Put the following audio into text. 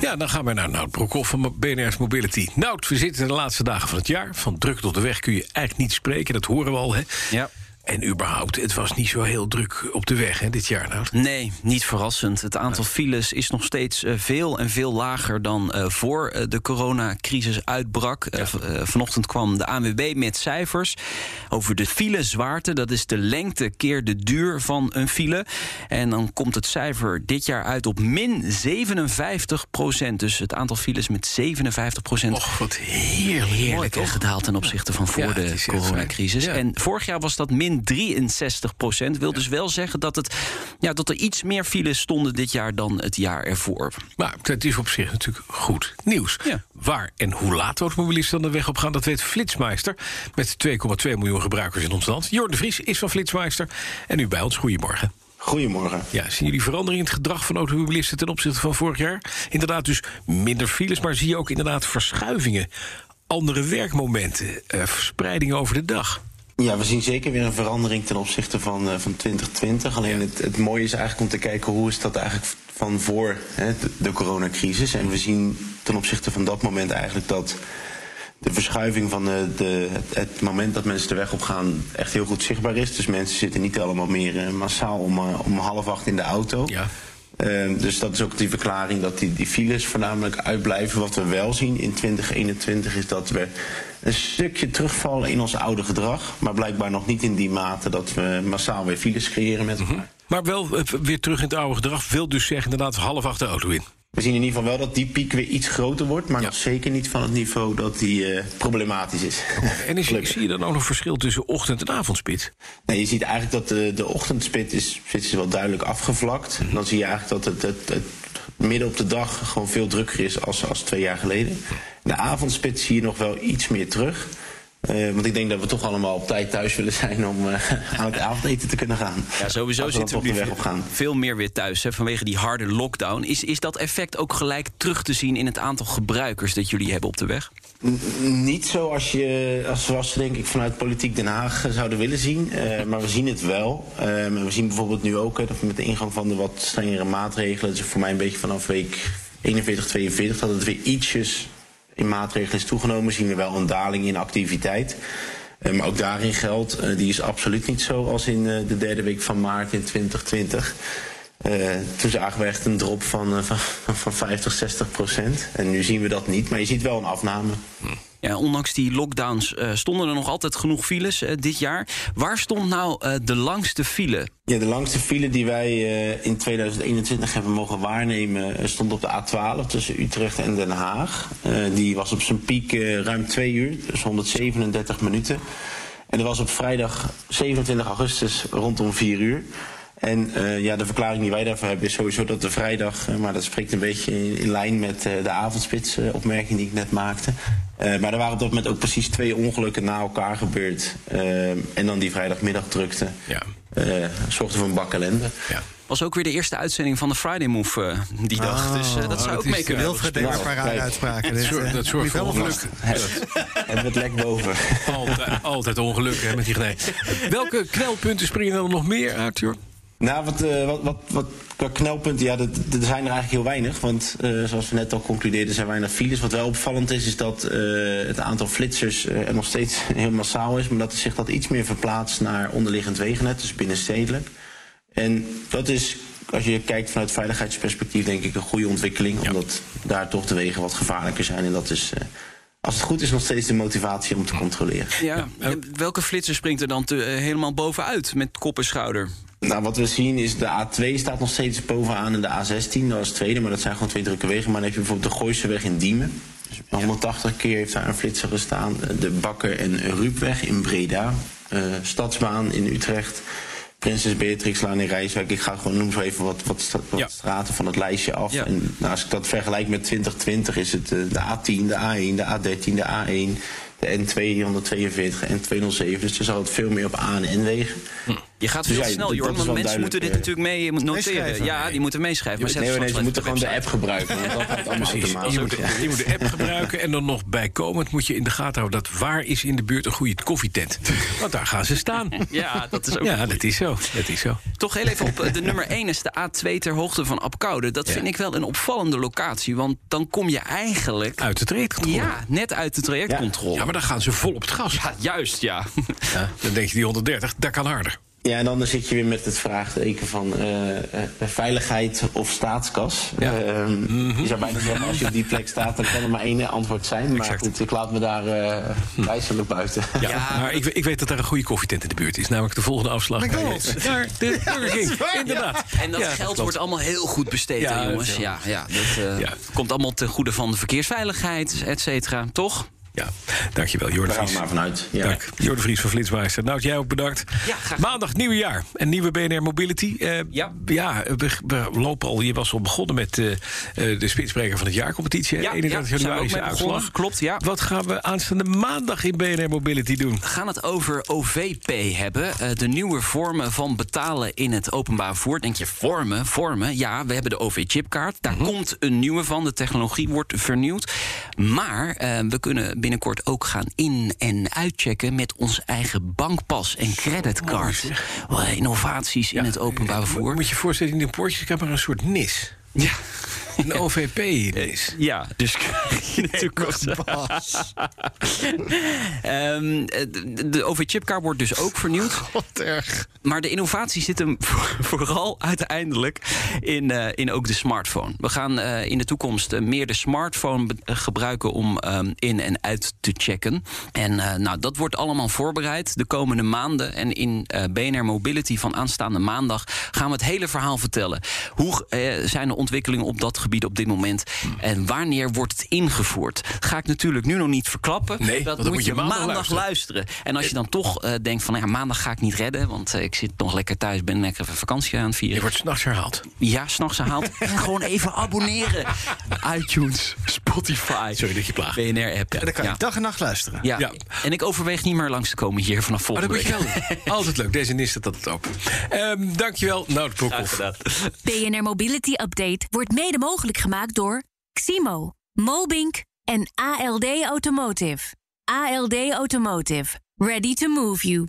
Ja, dan gaan we naar Nout Broekhoff van BNR's Mobility. Nout, we zitten in de laatste dagen van het jaar. Van druk tot de weg kun je eigenlijk niet spreken, dat horen we al. Hè? Ja. En überhaupt, het was niet zo heel druk op de weg hè, dit jaar. Nou. Nee, niet verrassend. Het aantal files is nog steeds uh, veel en veel lager dan uh, voor uh, de coronacrisis uitbrak. Ja. vanochtend kwam de ANWB met cijfers over de filezwaarte. Dat is de lengte keer de duur van een file. En dan komt het cijfer dit jaar uit op min 57 procent. Dus het aantal files met 57 procent. Och, wat heerlijk. Heerlijk mooi, gedaald ten opzichte van voor ja, de coronacrisis. Ja. En vorig jaar was dat min 63 procent. Wil dus wel zeggen dat, het, ja, dat er iets meer files stonden dit jaar dan het jaar ervoor. Maar het is op zich natuurlijk goed nieuws. Ja. Waar en hoe laat automobilisten dan de weg op gaan, dat weet Flitsmeister. Met 2,2 miljoen gebruikers in ons land. Jorden de Vries is van Flitsmeister. En nu bij ons, goedemorgen. Goedemorgen. Ja, zien jullie verandering in het gedrag van automobilisten ten opzichte van vorig jaar? Inderdaad, dus minder files, maar zie je ook inderdaad verschuivingen, andere werkmomenten, uh, verspreidingen over de dag? Ja, we zien zeker weer een verandering ten opzichte van, uh, van 2020. Alleen het, het mooie is eigenlijk om te kijken hoe is dat eigenlijk van voor hè, de, de coronacrisis. En we zien ten opzichte van dat moment eigenlijk dat de verschuiving van de, de, het moment dat mensen de weg op gaan echt heel goed zichtbaar is. Dus mensen zitten niet allemaal meer uh, massaal om, uh, om half acht in de auto. Ja. Uh, dus dat is ook die verklaring dat die, die files voornamelijk uitblijven. Wat we wel zien in 2021 is dat we een stukje terugvallen in ons oude gedrag. Maar blijkbaar nog niet in die mate dat we massaal weer files creëren met elkaar. Mm -hmm. Maar wel weer terug in het oude gedrag wil dus zeggen inderdaad half acht de auto in. We zien in ieder geval wel dat die piek weer iets groter wordt, maar ja. nog zeker niet van het niveau dat die uh, problematisch is. En is, zie je dan ook nog verschil tussen ochtend- en avondspit? Nee, je ziet eigenlijk dat de, de ochtendspit is, is wel duidelijk afgevlakt. Mm -hmm. Dan zie je eigenlijk dat het, het, het, midden op de dag gewoon veel drukker is als, als twee jaar geleden. De avondspit zie je nog wel iets meer terug. Uh, want ik denk dat we toch allemaal op tijd thuis willen zijn om uh, aan het avondeten te kunnen gaan. Ja, sowieso we zitten we nu weg op gaan. veel meer weer thuis hè, vanwege die harde lockdown. Is, is dat effect ook gelijk terug te zien in het aantal gebruikers dat jullie hebben op de weg? N niet zoals, je, als, zoals denk ik vanuit Politiek Den Haag zouden willen zien. Uh, maar we zien het wel. we zien bijvoorbeeld nu ook dat met de ingang van de wat strengere maatregelen... dus voor mij een beetje vanaf week 41, 42... dat het weer ietsjes in maatregelen is toegenomen, zien we wel een daling in activiteit. Uh, maar ook daarin geldt, uh, die is absoluut niet zo als in uh, de derde week van maart in 2020. toen zagen we echt een drop van, van, van 50, 60 procent. En nu zien we dat niet, maar je ziet wel een afname. Ja, ondanks die lockdowns uh, stonden er nog altijd genoeg files uh, dit jaar. Waar stond nou uh, de langste file? Ja, de langste file die wij in 2021 hebben mogen waarnemen... stond op de A12 tussen Utrecht en Den Haag. die was op zijn piek ruim twee uur, dus 137 minuten. En dat was op vrijdag 27 augustus rondom 4 uur. En ja, de verklaring die wij daarvoor hebben is sowieso dat de vrijdag, maar dat spreekt een beetje in, lijn met de avondspits opmerking die ik net maakte. Maar er waren op dat moment ook precies twee ongelukken na elkaar gebeurd. en dan die vrijdagmiddag drukte. Ja. zorgde voor een bak ellende. Ja. Was ook weer de eerste uitzending van de Friday Move die dag. Oh, dus dat zou oh, ook mee kunnen. Heel verdedigbare uitspraken. Dat, zorgt, dat zorgt voor ongeluk. En het lek boven. Altijd, altijd ongeluk hè, met die gnij. Welke knelpunten springen er nog meer uit, joh? Nou, wat, uh, wat, wat, wat qua knelpunten, ja, er zijn er eigenlijk heel weinig. Want uh, zoals we net al concludeerden, zijn weinig files. Wat wel opvallend is, is dat uh, het aantal flitsers er nog steeds heel massaal is. Maar dat zich dat iets meer verplaatst naar onderliggend wegennet, dus binnenstedelijk. En dat is, als je kijkt vanuit veiligheidsperspectief, denk ik een goede ontwikkeling. Ja. Omdat daar toch de wegen wat gevaarlijker zijn. En dat is als het goed is, nog steeds de motivatie om te controleren. Ja, ja. welke flitser springt er dan te, uh, helemaal bovenuit met kop en schouder? Nou, wat we zien is de A2 staat nog steeds bovenaan en de A16, dat was tweede, maar dat zijn gewoon twee drukke wegen. Maar dan heb je bijvoorbeeld de Gooiseweg in Diemen. Dus 180 keer heeft daar een flitser gestaan. De Bakker en Ruupweg in Breda. Uh, Stadsbaan in Utrecht. Prinses Beatrixlaan in Rijswijk. Ik ga gewoon noem zo even wat, wat, wat ja. straten van het lijstje af. Ja. En nou, als ik dat vergelijk met 2020 is het uh, de A10, de A1, de A13, de A1, de N242 en N207. Dus er zal het veel meer op A en N wegen. Je gaat Dus veel ja, snel, Jorn, want mensen moeten dit natuurlijk mee noteren. Meeschrijven. Ja, die moeten meeschrijven. Maar Nee, nee, ze moeten gewoon de app gebruiken. Want dat gaat allemaal Precies. Je moet, je moet de app gebruiken en dan nog bijkomend moet je in de gaten houden dat waar is in de buurt een goede koffietent. Want daar gaan ze staan. Ja, dat is ook Ja, dat is zo. Dat is zo. Toch heel even op. eh, De nummer 1 is de A2 ter hoogte van Apkoude. Dat Ja. vind ik wel een opvallende locatie. Want dan kom je eigenlijk... Uit de trajectcontrole. Ja, net uit de trajectcontrole. Ja, maar dan gaan ze vol op het gas. Ja, juist, ja. Ja, dan denk je die 130, dat kan harder. Ja, en dan zit je weer met het vraagteken van eh, eh, veiligheid of staatskas. Ja. Je zou bijna zeggen, als je op die plek staat, dan kan er maar één antwoord zijn. Maar Exact. goed, ik laat me daar eh wijselijk buiten. Ja, maar ik, ik weet dat daar een goede koffietent in de buurt is. Namelijk de volgende afslag. McDonald's. eh, Daar, de Burger King. Inderdaad. En dat Ja, geld wordt allemaal heel goed besteed, hè, jongens. Ja, ja, dat eh, Ja. komt allemaal ten goede van de verkeersveiligheid, et cetera. Toch? Ja, dankjewel, Daar we Vries. maar vanuit. Ja. Dank. Vries van Flitsmeister. Nou, jij ook bedankt. Ja, graag. Maandag, nieuwe jaar. En nieuwe BNR Mobility. Eh, Ja. ja we, we lopen al. Je was al begonnen met eh, eh, de spitspreker van het jaarcompetitie. Ja, 31 ja, januari is de uitslag. Klopt, ja. Wat gaan we aanstaande maandag in BNR Mobility doen? We gaan het over OVP hebben. eh, de nieuwe vormen van betalen in het openbaar vervoer. Denk je, vormen, vormen? Ja, we hebben de OV-chipkaart. Daar Mhm. komt een nieuwe van. De technologie wordt vernieuwd. Maar we kunnen binnenkort ook gaan in- en uitchecken... met ons eigen bankpas en creditcard. Wel, Innovaties in het openbaar vervoer. Moet je je voorstellen, in de poortjes heb maar een soort NIS. Ja. Een OVP-NIS. Ja, dus krijg je natuurlijk zo. Ehm, de, de OV-chipkaart wordt dus ook vernieuwd. Wat erg. Maar de innovatie zit hem voor- vooral uiteindelijk in, eh, in ook de smartphone. We gaan eh, in de toekomst eh, meer de smartphone eh, gebruiken om ehm, in en uit te checken. En eh, nou, dat wordt allemaal voorbereid de komende maanden. En in eh, BNR Mobility van aanstaande maandag gaan we het hele verhaal vertellen. Hoe eh, zijn de ontwikkelingen op dat gebied op dit moment? En wanneer wordt het ingevoerd? Ga ik natuurlijk nu nog niet verklappen. Nee, dat moet je maandag, luisteren. luisteren. En als je dan toch eh, denkt van nou ja, maandag ga ik niet redden, want eh, ik zit nog lekker thuis, ben lekker even vakantie aan het vieren. Je wordt s'nachts herhaald. Ja, s'nachts herhaald. gewoon even abonneren. iTunes, Spotify. Sorry dat je plaagt. BNR-app. En dan kan je ja. dag en nacht luisteren. Ja. Ja. en ik overweeg niet meer langs te komen hier vanaf dat volgende moet je week. Altijd leuk. Deze NIS staat altijd open. Ehm dankjewel, Nout Broekhoff. BNR Mobility Update wordt mede mogelijk gemaakt door Ximo, Mobink en ALD Automotive. ALD Automotive. Ready to move you.